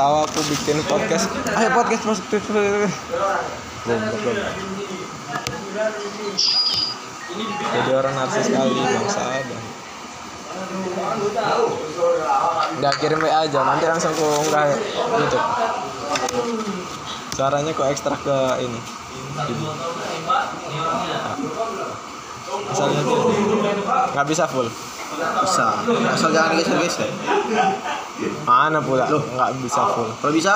tahu aku bikin podcast ayo podcast positif jadi orang narsis sekali bangsa ada Udah kirim WA aja, nanti langsung aku unggah YouTube. Suaranya kok ekstrak ke ini. Asalnya nggak bisa full. Bisa. Asal jangan geser-geser. Mana pula? nggak bisa full. Kalau bisa,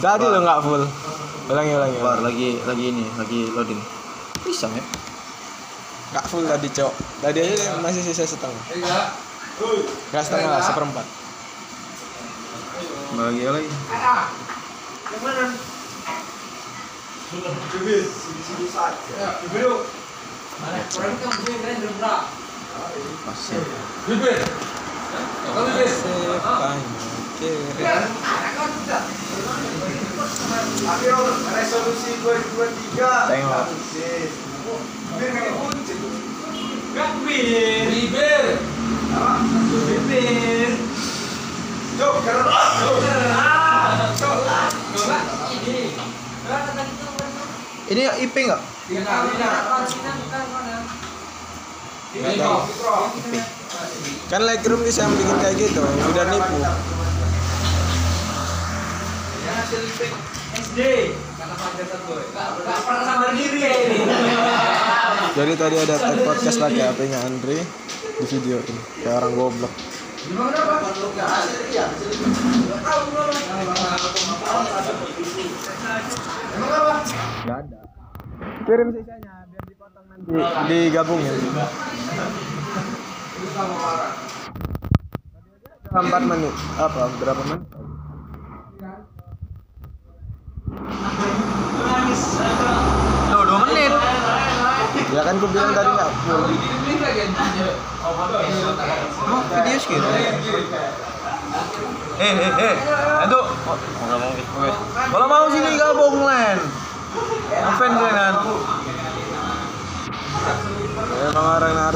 Tadi lo nggak full. Ulangi ulangi. ulangi. keluar lagi lagi ini, lagi loading. Bisa ya? Nggak full tadi cok. Tadi aja masih sisa setengah. Nggak setengah lah, seperempat. Lagi lagi. Pasir. Sepanjang kiri. resolusi 2023 Tengok. bibir bibir Cok, karena Cok, Ini IP enggak? Nggak tahu. Kan Lightroom bisa bikin kayak gitu, udah nipu. SD Jadi tadi ada podcast pakai HP-nya Andre di video ini. Kayak orang goblok. Gak ada. Kirim sisanya biar dipotong nanti digabungin. Empat menit apa berapa menit? Loh, 2 menit. Ya kan gue bilang tadi nggak full. Oh, video segitu. Eh, eh, eh. Itu. Oh, mau. Kalau mau sini gabung. Ngapain kalian? Emang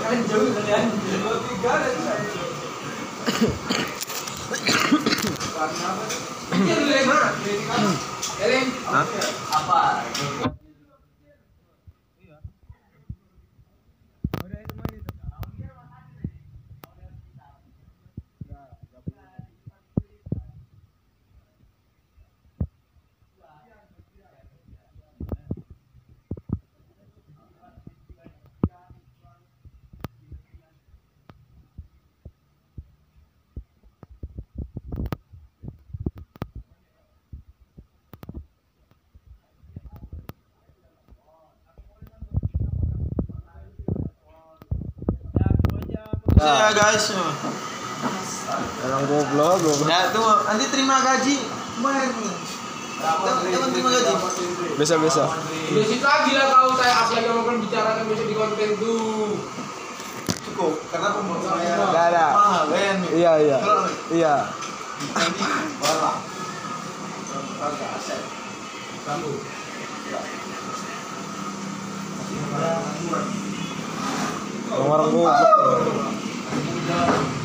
kalian jauh kalian tiga dan Hah? apa Saya guys. Orang goblok, goblok. Ya tuh, nanti terima gaji. Nih. Jangan terima gaji. Bisa bisa. Besok lagi lah kau saya apa lagi yang akan bicarakan besok di konten tuh. Cukup, karena pembayaran Gak ada. mahal kan. Iya iya. Iya. Parah. Orang orang goblok. Ayo.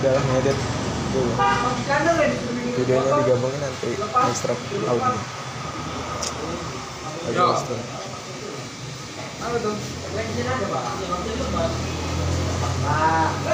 dalam ngedit. Dulu videonya digabungin nanti ekstra audio. Audio Halo?